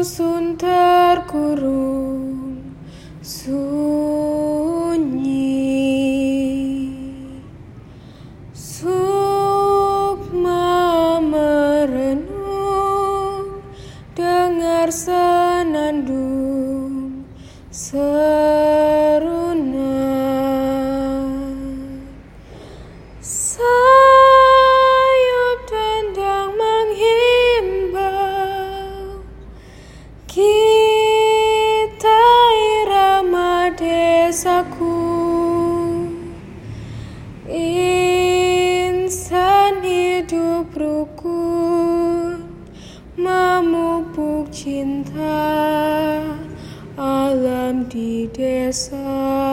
dusun terkurung sunyi. Sukma merenung dengar senandung sen dosaku Insan hidup rukun Memupuk cinta Alam di desa.